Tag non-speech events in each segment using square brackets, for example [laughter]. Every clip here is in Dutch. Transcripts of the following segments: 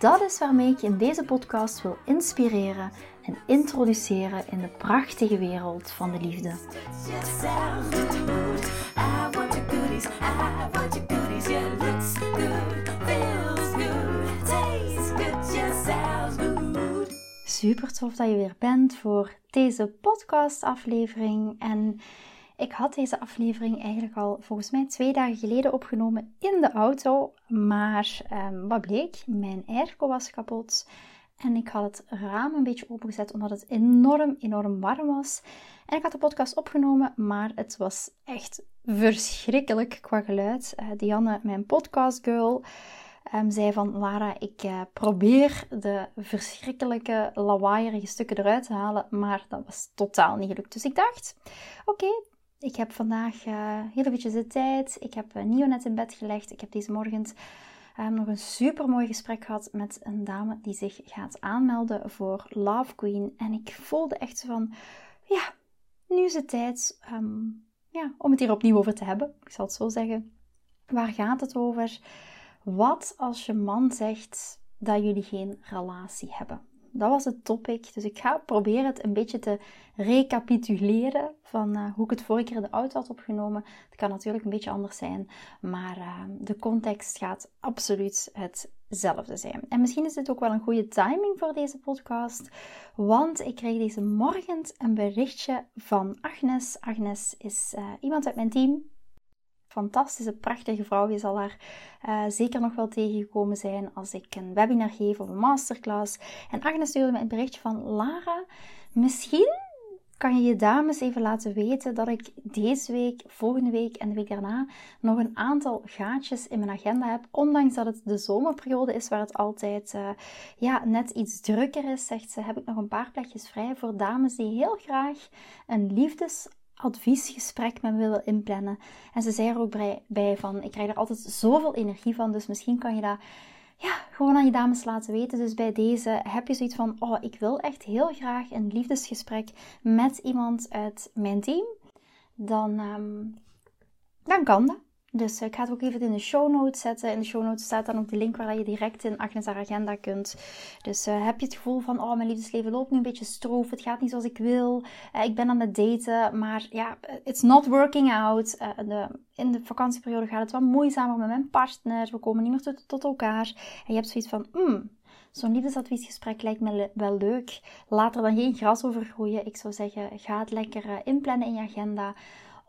Dat is waarmee ik je in deze podcast wil inspireren en introduceren in de prachtige wereld van de liefde. Super tof dat je weer bent voor deze podcastaflevering. En ik had deze aflevering eigenlijk al volgens mij twee dagen geleden opgenomen in de auto. Maar um, wat bleek? Mijn airco was kapot. En ik had het raam een beetje opengezet omdat het enorm, enorm warm was. En ik had de podcast opgenomen, maar het was echt verschrikkelijk qua geluid. Uh, Dianne, mijn podcastgirl, um, zei van Lara, ik uh, probeer de verschrikkelijke lawaaierige stukken eruit te halen, maar dat was totaal niet gelukt. Dus ik dacht, oké, ik heb vandaag uh, heel beetje de tijd. Ik heb uh, Nio net in bed gelegd. Ik heb deze morgen uh, nog een super mooi gesprek gehad met een dame die zich gaat aanmelden voor Love Queen. En ik voelde echt van, ja, nu is het tijd um, ja, om het hier opnieuw over te hebben. Ik zal het zo zeggen. Waar gaat het over? Wat als je man zegt dat jullie geen relatie hebben? Dat was het topic. Dus ik ga proberen het een beetje te recapituleren van uh, hoe ik het vorige keer de auto had opgenomen. Het kan natuurlijk een beetje anders zijn, maar uh, de context gaat absoluut hetzelfde zijn. En misschien is dit ook wel een goede timing voor deze podcast, want ik kreeg deze morgen een berichtje van Agnes. Agnes is uh, iemand uit mijn team fantastische, prachtige vrouw. Je zal haar uh, zeker nog wel tegengekomen zijn als ik een webinar geef of een masterclass. En Agnes stuurde me een berichtje van Lara. Misschien kan je je dames even laten weten dat ik deze week, volgende week en de week daarna nog een aantal gaatjes in mijn agenda heb. Ondanks dat het de zomerperiode is waar het altijd uh, ja, net iets drukker is, zegt ze, heb ik nog een paar plekjes vrij voor dames die heel graag een liefdes adviesgesprek met me willen inplannen. En ze zei er ook bij, van, ik krijg er altijd zoveel energie van, dus misschien kan je dat ja, gewoon aan je dames laten weten. Dus bij deze heb je zoiets van, oh, ik wil echt heel graag een liefdesgesprek met iemand uit mijn team. Dan, um, dan kan dat. Dus ik ga het ook even in de show notes zetten. In de show notes staat dan ook de link waar je direct in Agnes haar agenda kunt. Dus uh, heb je het gevoel van, oh, mijn liefdesleven loopt nu een beetje stroef. Het gaat niet zoals ik wil. Uh, ik ben aan het daten, maar ja, it's not working out. De, in de vakantieperiode gaat het wat moeizamer met mijn partner. We komen niet meer tot, tot elkaar. En je hebt zoiets van, hmm, Zo'n liefdesadviesgesprek lijkt me wel leuk. Laat er dan geen gras over groeien. Ik zou zeggen, ga het lekker inplannen in je agenda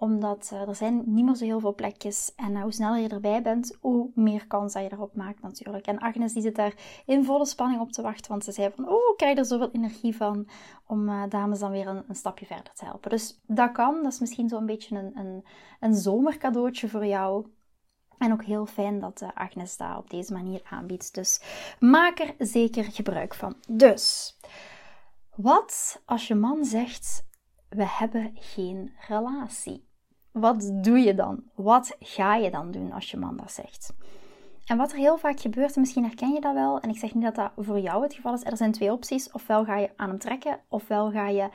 omdat uh, er zijn niet meer zo heel veel plekjes. En uh, hoe sneller je erbij bent, hoe meer kans dat je erop maakt natuurlijk. En Agnes die zit daar in volle spanning op te wachten. Want ze zei van, oh, krijg er zoveel energie van. Om uh, dames dan weer een, een, stapje verder te helpen. Dus dat kan. Dat is misschien zo'n beetje een, een, een zomercadeautje voor jou. En ook heel fijn dat Agnes dat op deze manier aanbiedt. Dus maak er zeker gebruik van. Dus, wat als je man zegt, we hebben geen relatie? Wat doe je dan? Wat ga je dan doen als je man dat zegt? En wat er heel vaak gebeurt, en misschien herken je dat wel, en ik zeg niet dat dat voor jou het geval is, er zijn twee opties. Ofwel ga je aan hem trekken, ofwel ga je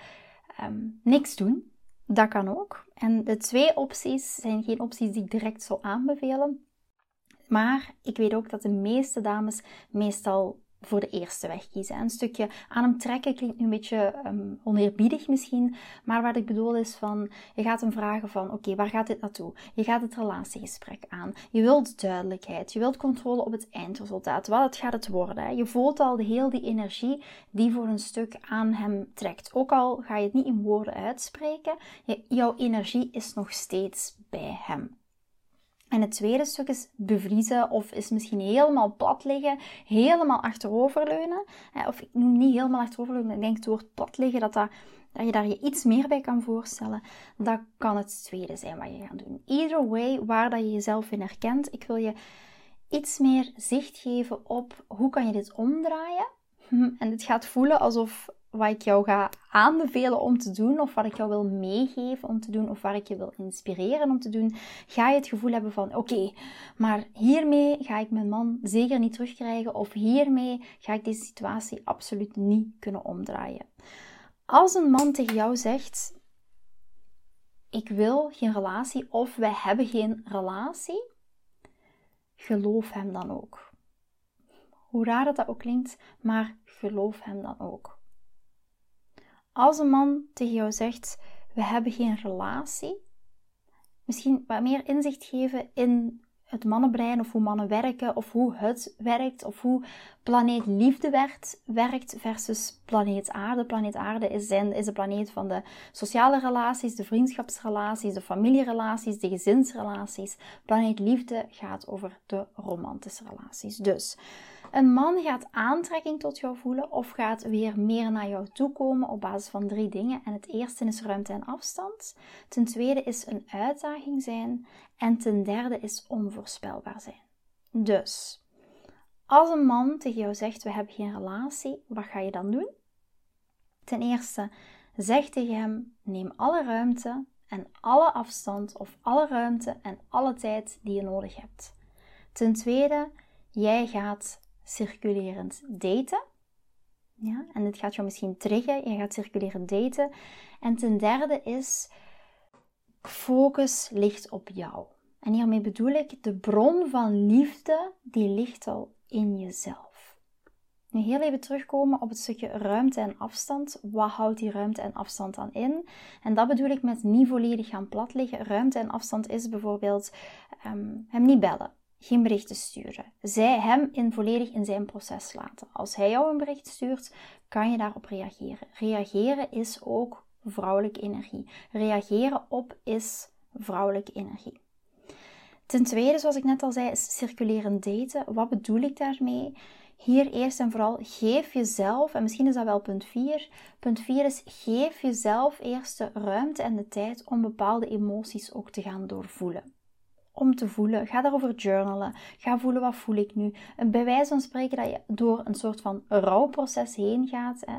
um, niks doen. Dat kan ook. En de twee opties zijn geen opties die ik direct zou aanbevelen. Maar ik weet ook dat de meeste dames meestal voor de eerste weg kiezen. Een stukje aan hem trekken klinkt nu een beetje um, oneerbiedig misschien, maar wat ik bedoel is van, je gaat hem vragen van, oké, waar gaat dit naartoe? Je gaat het relatiegesprek aan. Je wilt duidelijkheid, je wilt controle op het eindresultaat. Wat gaat het worden? Je voelt al de heel die energie die voor een stuk aan hem trekt. Ook al ga je het niet in woorden uitspreken, je, jouw energie is nog steeds bij hem. En het tweede stuk is bevriezen of is misschien helemaal plat liggen, helemaal achteroverleunen. Of ik noem niet helemaal achteroverleunen, ik denk het woord plat liggen, dat, dat, dat je daar je iets meer bij kan voorstellen. Dat kan het tweede zijn wat je gaat doen. Either way, waar dat je jezelf in herkent, ik wil je iets meer zicht geven op hoe kan je dit omdraaien [laughs] En het gaat voelen alsof wat ik jou ga aanbevelen om te doen, of wat ik jou wil meegeven om te doen, of waar ik je wil inspireren om te doen, ga je het gevoel hebben van: oké, maar hiermee ga ik mijn man zeker niet terugkrijgen, of hiermee ga ik deze situatie absoluut niet kunnen omdraaien. Als een man tegen jou zegt: ik wil geen relatie, of wij hebben geen relatie, geloof hem dan ook. Hoe raar dat, dat ook klinkt, maar geloof hem dan ook. Als een man tegen jou zegt: We hebben geen relatie, misschien wat meer inzicht geven in het mannenbrein of hoe mannen werken of hoe het werkt of hoe planeet liefde werkt, versus planeet aarde. Planeet aarde is, zijn, is de planeet van de sociale relaties, de vriendschapsrelaties, de familierelaties, de gezinsrelaties. Planeet liefde gaat over de romantische relaties. Dus een man gaat aantrekking tot jou voelen of gaat weer meer naar jou toe komen op basis van drie dingen. En het eerste is ruimte en afstand. Ten tweede is een uitdaging zijn. En ten derde is onvoorspelbaar zijn. Dus, als een man tegen jou zegt: We hebben geen relatie, wat ga je dan doen? Ten eerste, zeg tegen hem: Neem alle ruimte en alle afstand of alle ruimte en alle tijd die je nodig hebt. Ten tweede, jij gaat circulerend daten. Ja, en dit gaat jou misschien triggen. Je gaat circulerend daten. En ten derde is focus ligt op jou. En hiermee bedoel ik de bron van liefde die ligt al in jezelf. Nu heel even terugkomen op het stukje ruimte en afstand. Wat houdt die ruimte en afstand dan in? En dat bedoel ik met niet volledig gaan plat liggen. Ruimte en afstand is bijvoorbeeld um, hem niet bellen geen berichten sturen. Zij hem in volledig in zijn proces laten. Als hij jou een bericht stuurt, kan je daarop reageren. Reageren is ook vrouwelijke energie. Reageren op is vrouwelijke energie. Ten tweede, zoals ik net al zei, is circulerend daten. Wat bedoel ik daarmee? Hier eerst en vooral geef jezelf, en misschien is dat wel punt 4. Punt 4 is geef jezelf eerst de ruimte en de tijd om bepaalde emoties ook te gaan doorvoelen om te voelen. Ga daarover journalen. Ga voelen wat voel ik nu. Bij wijze van spreken dat je door een soort van rouwproces heen gaat. Hè,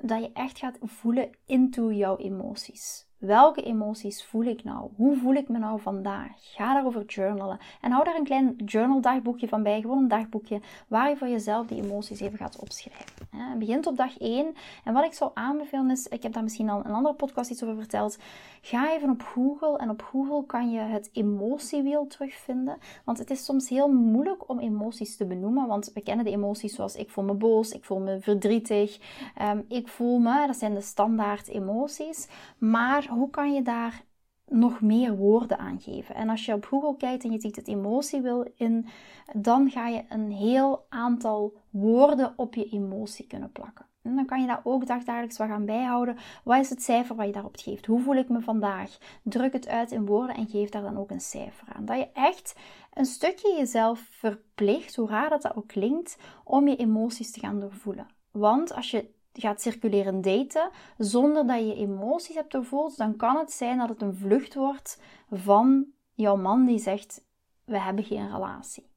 dat je echt gaat voelen into jouw emoties. Welke emoties voel ik nou? Hoe voel ik me nou vandaag? Ga daarover journalen. En hou daar een klein journaldagboekje van bij. Gewoon een dagboekje waar je voor jezelf die emoties even gaat opschrijven. Het begint op dag 1. En wat ik zou aanbevelen is, ik heb daar misschien al een andere podcast iets over verteld. Ga even op Google. En op Google kan je het emotiewiel terugvinden. Want het is soms heel moeilijk om emoties te benoemen. Want we kennen de emoties zoals ik voel me boos, ik voel me verdrietig, ehm, ik voel me. Dat zijn de standaard emoties. Maar hoe kan je daar nog meer woorden aan geven? En als je op Google kijkt en je ziet het emotiewiel in, dan ga je een heel aantal woorden op je emotie kunnen plakken. En dan kan je daar ook dagdagelijks wat gaan bijhouden. Wat is het cijfer wat je daarop geeft? Hoe voel ik me vandaag? Druk het uit in woorden en geef daar dan ook een cijfer aan. Dat je echt een stukje jezelf verplicht, hoe raar dat, dat ook klinkt, om je emoties te gaan doorvoelen. Want als je gaat circuleren daten zonder dat je emoties hebt doorvoeld, dan kan het zijn dat het een vlucht wordt van jouw man die zegt: We hebben geen relatie.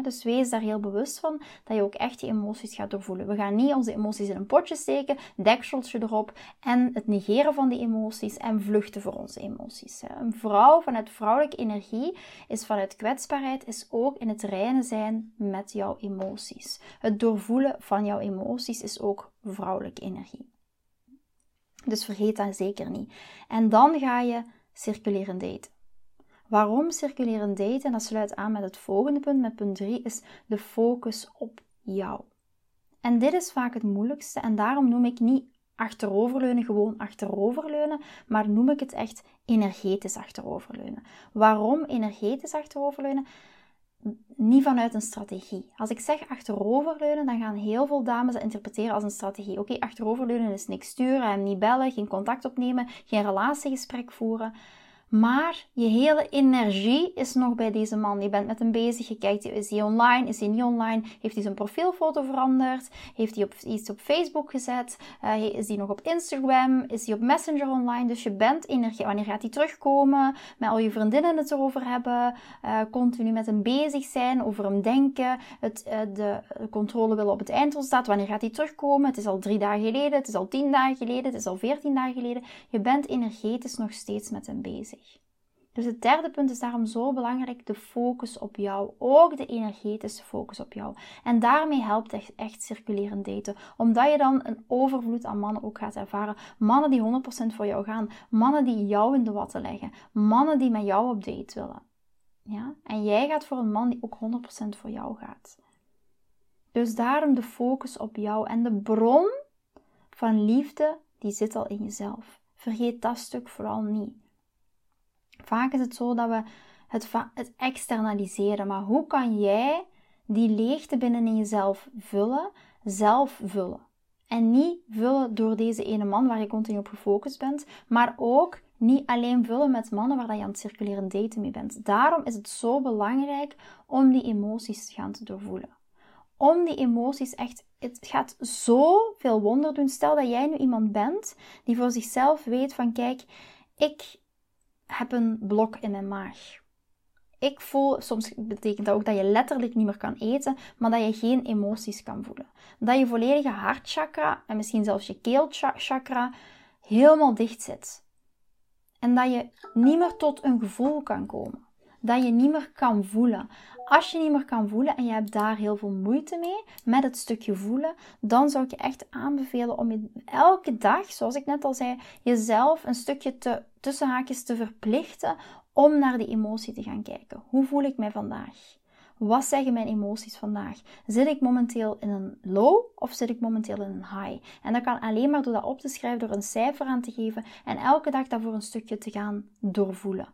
Dus wees daar heel bewust van dat je ook echt die emoties gaat doorvoelen. We gaan niet onze emoties in een potje steken, dekseltje erop en het negeren van die emoties en vluchten voor onze emoties. Een vrouw vanuit vrouwelijke energie is vanuit kwetsbaarheid, is ook in het reinen zijn met jouw emoties. Het doorvoelen van jouw emoties is ook vrouwelijke energie. Dus vergeet dat zeker niet. En dan ga je circuleren daten. Waarom circuleren daten? En dat sluit aan met het volgende punt, met punt 3, is de focus op jou. En dit is vaak het moeilijkste en daarom noem ik niet achteroverleunen gewoon achteroverleunen, maar noem ik het echt energetisch achteroverleunen. Waarom energetisch achteroverleunen? niet vanuit een strategie. Als ik zeg achteroverleunen, dan gaan heel veel dames dat interpreteren als een strategie. Oké, achteroverleunen is niks sturen en niet bellen, geen contact opnemen, geen relatiegesprek voeren. Maar je hele energie is nog bij deze man. Je bent met hem bezig. Je kijkt, is hij online? Is hij niet online? Heeft hij zijn profielfoto veranderd? Heeft hij op, iets op Facebook gezet? Uh, is hij nog op Instagram? Is hij op Messenger online? Dus je bent energie. Wanneer gaat hij terugkomen? Met al je vriendinnen het erover hebben. Uh, continu met hem bezig zijn. Over hem denken. Het, uh, de controle willen op het eindresultaat. Wanneer gaat hij terugkomen? Het is al drie dagen geleden. Het is al tien dagen geleden. Het is al veertien dagen geleden. Je bent energetisch nog steeds met hem bezig. Dus het derde punt is daarom zo belangrijk, de focus op jou. Ook de energetische focus op jou. En daarmee helpt echt, echt circulerend daten. Omdat je dan een overvloed aan mannen ook gaat ervaren. Mannen die 100% voor jou gaan. Mannen die jou in de watten leggen. Mannen die met jou op date willen. Ja? En jij gaat voor een man die ook 100% voor jou gaat. Dus daarom de focus op jou. En de bron van liefde, die zit al in jezelf. Vergeet dat stuk vooral niet. Vaak is het zo dat we het, het externaliseren. Maar hoe kan jij die leegte binnenin jezelf vullen, zelf vullen? En niet vullen door deze ene man waar je continu op gefocust bent, maar ook niet alleen vullen met mannen waar je aan het circuleren daten mee bent. Daarom is het zo belangrijk om die emoties te gaan te doorvoelen. Om die emoties echt, het gaat zoveel wonder doen. Stel dat jij nu iemand bent die voor zichzelf weet van kijk, ik heb een blok in mijn maag. Ik voel, soms betekent dat ook dat je letterlijk niet meer kan eten, maar dat je geen emoties kan voelen. Dat je volledige hartchakra en misschien zelfs je keelchakra helemaal dicht zit. En dat je niet meer tot een gevoel kan komen. Dat je niet meer kan voelen. Als je niet meer kan voelen en je hebt daar heel veel moeite mee met het stukje voelen, dan zou ik je echt aanbevelen om je elke dag, zoals ik net al zei, jezelf een stukje te, tussen haakjes te verplichten om naar die emotie te gaan kijken. Hoe voel ik mij vandaag? Wat zeggen mijn emoties vandaag? Zit ik momenteel in een low of zit ik momenteel in een high? En dat kan alleen maar door dat op te schrijven, door een cijfer aan te geven en elke dag daarvoor een stukje te gaan doorvoelen.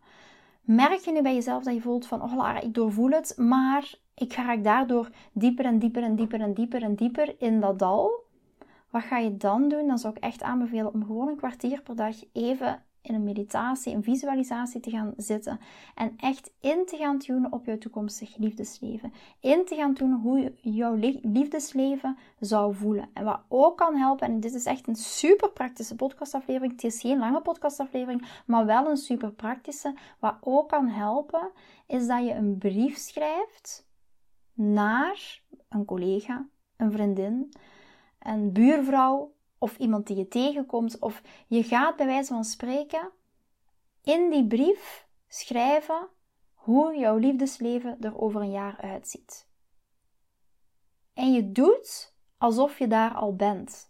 Merk je nu bij jezelf dat je voelt van, oh Lara, ik doorvoel het, maar ik ga daardoor dieper en dieper en dieper en dieper en dieper in dat dal? Wat ga je dan doen? Dan zou ik echt aanbevelen om gewoon een kwartier per dag even in een meditatie, een visualisatie te gaan zitten. En echt in te gaan tunen op jouw toekomstig liefdesleven. In te gaan tunen hoe jouw liefdesleven zou voelen. En wat ook kan helpen, en dit is echt een super praktische podcastaflevering. Het is geen lange podcastaflevering, maar wel een super praktische. Wat ook kan helpen, is dat je een brief schrijft naar een collega, een vriendin, een buurvrouw, of iemand die je tegenkomt, of je gaat bij wijze van spreken in die brief schrijven hoe jouw liefdesleven er over een jaar uitziet. En je doet alsof je daar al bent.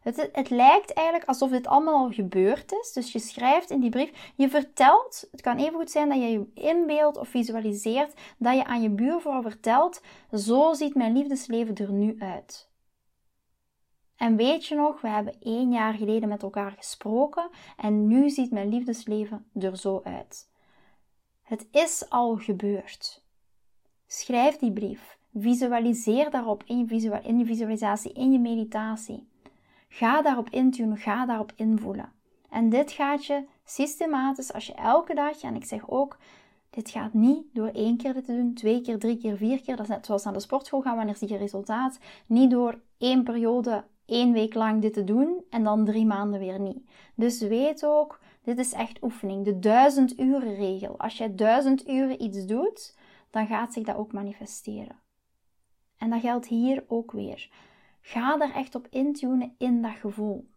Het, het, lijkt eigenlijk alsof dit allemaal al gebeurd is. Dus je schrijft in die brief, je vertelt, het kan even goed zijn dat je je inbeeldt of visualiseert, dat je aan je buurvrouw vertelt, zo ziet mijn liefdesleven er nu uit. En weet je nog, we hebben één jaar geleden met elkaar gesproken en nu ziet mijn liefdesleven er zo uit. Het is al gebeurd. Schrijf die brief. Visualiseer daarop in je, in je visualisatie, in je meditatie. Ga daarop intunen, ga daarop invoelen. En dit gaat je systematisch, als je elke dag, en ik zeg ook, dit gaat niet door één keer dit te doen, twee keer, drie keer, vier keer. Dat is net zoals naar de sportschool gaan, wanneer zie je resultaat. Niet door één periode één week lang dit te doen en dan drie maanden weer niet. Dus weet ook, dit is echt oefening. De duizend uren regel. Als je duizend uren iets doet, dan gaat zich dat ook manifesteren. En dat geldt hier ook weer. Ga er echt op intunen in dat gevoel.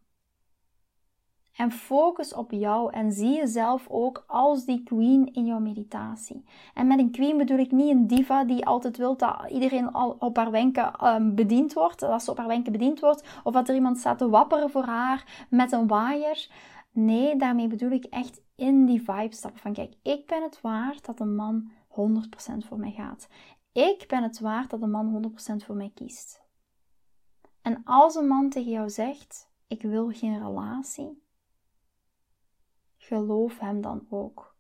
En focus op jou en zie jezelf ook als die queen in jouw meditatie. En met een queen bedoel ik niet een diva die altijd wil dat iedereen al op haar wenken um, bediend wordt, dat ze op haar wenken bediend wordt, of dat er iemand staat te wapperen voor haar met een waaier. Nee, daarmee bedoel ik echt in die vibe stappen van kijk, ik ben het waard dat een man 100% voor mij gaat. Ik ben het waard dat een man 100% voor mij kiest. En als een man tegen jou zegt, ik wil geen relatie, geloof hem dan ook.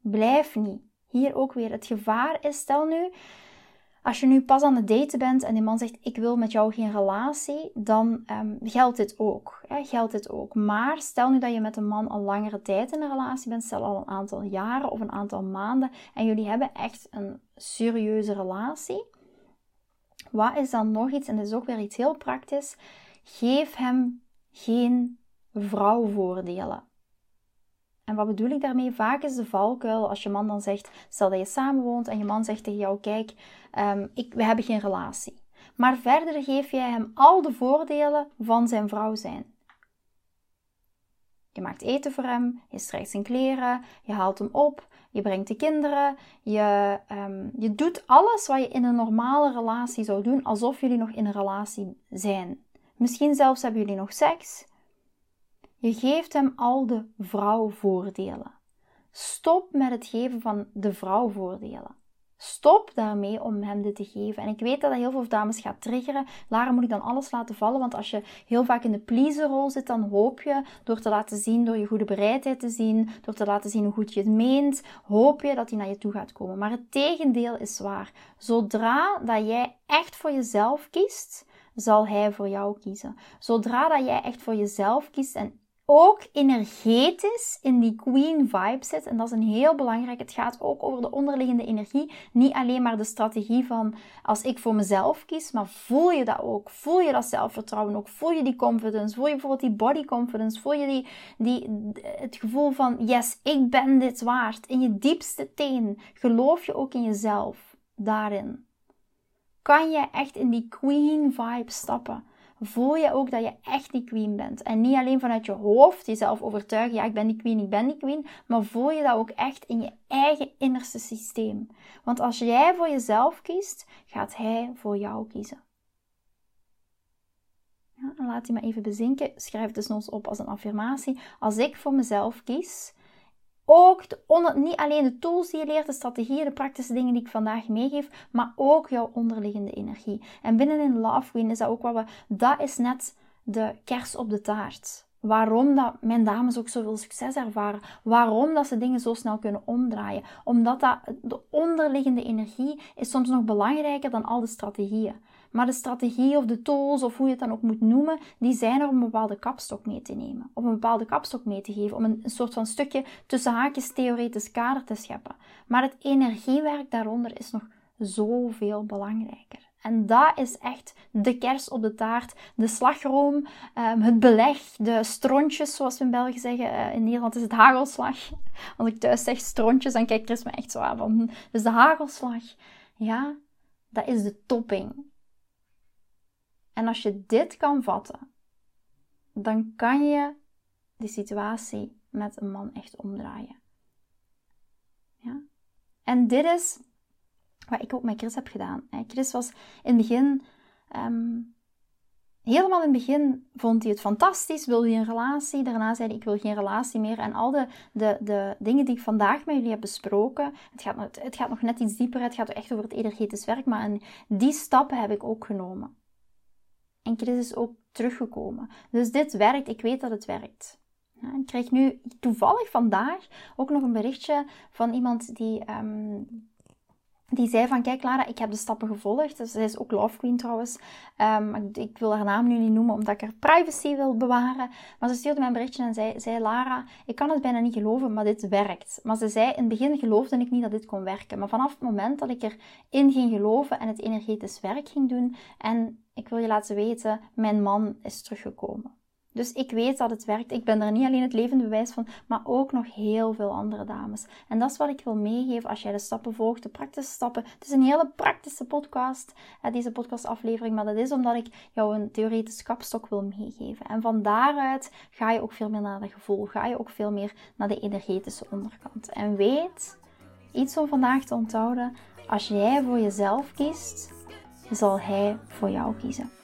Blijf niet. Hier ook weer het gevaar is, stel nu, Als je nu pas aan het daten bent en die man zegt: Ik wil met jou geen relatie, dan um, geldt dit ook. Hè, geldt dit ook. Maar stel nu dat je met een man al langere tijd in een relatie bent, stel al een aantal jaren of een aantal maanden, en jullie hebben echt een serieuze relatie. Wat is dan nog iets, en dat is ook weer iets heel praktisch: geef hem geen vrouwvoordelen. En wat bedoel ik daarmee? Vaak is de valkuil als je man dan zegt, stel dat je samenwoont en je man zegt tegen jou, kijk, um, ik, we hebben geen relatie. Maar verder geef jij hem al de voordelen van zijn vrouw zijn. Je maakt eten voor hem, je strijkt zijn kleren, je haalt hem op, je brengt de kinderen, je, um, je doet alles wat je in een normale relatie zou doen, alsof jullie nog in een relatie zijn. Misschien zelfs hebben jullie nog seks. Je geeft hem al de vrouwvoordelen. Stop met het geven van de vrouwvoordelen. Stop daarmee om hem dit te geven. En ik weet dat dat heel veel dames gaat triggeren. Lara, moet ik dan alles laten vallen? Want als je heel vaak in de pleaserrol zit, dan hoop je door te laten zien, door je goede bereidheid te zien, door te laten zien hoe goed je het meent, hoop je dat hij naar je toe gaat komen. Maar het tegendeel is waar. Zodra dat jij echt voor jezelf kiest, zal hij voor jou kiezen. Zodra dat jij echt voor jezelf kiest en ook energetisch in die queen vibe zit. En dat is een heel belangrijk. Het gaat ook over de onderliggende energie. Niet alleen maar de strategie van als ik voor mezelf kies, maar voel je dat ook? Voel je dat zelfvertrouwen ook? Voel je die confidence? Voel je bijvoorbeeld die body confidence? Voel je die, die, het gevoel van yes, ik ben dit waard? In je diepste teen geloof je ook in jezelf daarin. Kan je echt in die queen vibe stappen? Voel je ook dat je echt die queen bent. En niet alleen vanuit je hoofd jezelf overtuigen, ja, ik ben die queen, ik ben die queen, maar voel je dat ook echt in je eigen innerste systeem. Want als jij voor jezelf kiest, gaat hij voor jou kiezen. Ja, laat hij maar even bezinken. Schrijf dus eens op als een affirmatie. Als ik voor mezelf kies, ook de niet alleen de tools die je leert, de strategieën, de praktische dingen die ik vandaag meegeef, maar ook jouw onderliggende energie. En binnenin Love Queen is dat ook wat we, dat is net de kers op de taart. Waarom dat mijn dames ook zoveel succes ervaren. Waarom dat ze dingen zo snel kunnen omdraaien. Omdat dat, de onderliggende energie is soms nog belangrijker dan al de strategieën. Maar de strategie of de tools of hoe je het dan ook moet noemen, die zijn er om een bepaalde kapstok mee te nemen. Om een bepaalde kapstok mee te geven. Om een, soort van stukje tussen haakjes theoretisch kader te scheppen. Maar het energiewerk daaronder is nog zoveel belangrijker. En dat is echt de kers op de taart, de slagroom, ehm, het beleg, de strontjes, zoals we in België zeggen. Eh, in Nederland is het hagelslag. [laughs] Als ik thuis zeg strontjes, dan kijkt Chris me echt zo aan. Van, dus de hagelslag, ja, dat is de topping. En als je dit kan vatten, dan kan je die situatie met een man echt omdraaien. Ja? En dit is wat ik ook met Chris heb gedaan. Chris was in het begin, ehm, helemaal in het begin vond hij het fantastisch, wilde hij een relatie. Daarna zei hij, ik wil geen relatie meer. En al de, de, de dingen die ik vandaag met jullie heb besproken, het gaat, het gaat nog net iets dieper, het gaat echt over het energetisch werk, maar die stappen heb ik ook genomen. En Chris is ook teruggekomen. Dus dit werkt, ik weet dat het werkt. Ik krijg nu toevallig vandaag ook nog een berichtje van iemand die, ehm, die zei van, kijk Lara, ik heb de stappen gevolgd. Dus zij is ook Love Queen trouwens. Um, ik wil haar naam nu niet noemen, omdat ik haar privacy wil bewaren. Maar ze stuurde mij een berichtje en zei, zei, Lara, ik kan het bijna niet geloven, maar dit werkt. Maar ze zei, in het begin geloofde ik niet dat dit kon werken. Maar vanaf het moment dat ik erin ging geloven en het energetisch werk ging doen en ik wil je laten weten, mijn man is teruggekomen. Dus ik weet dat het werkt. Ik ben er niet alleen het levende bewijs van, maar ook nog heel veel andere dames. En dat is wat ik wil meegeven als jij de stappen volgt, de praktische stappen. Het is een hele praktische podcast, deze podcastaflevering, maar dat is omdat ik jou een theoretisch kapstok wil meegeven. En van daaruit ga je ook veel meer naar het gevoel, ga je ook veel meer naar de energetische onderkant. En weet, iets om vandaag te onthouden, als jij voor jezelf kiest, zal Hij voor jou kiezen.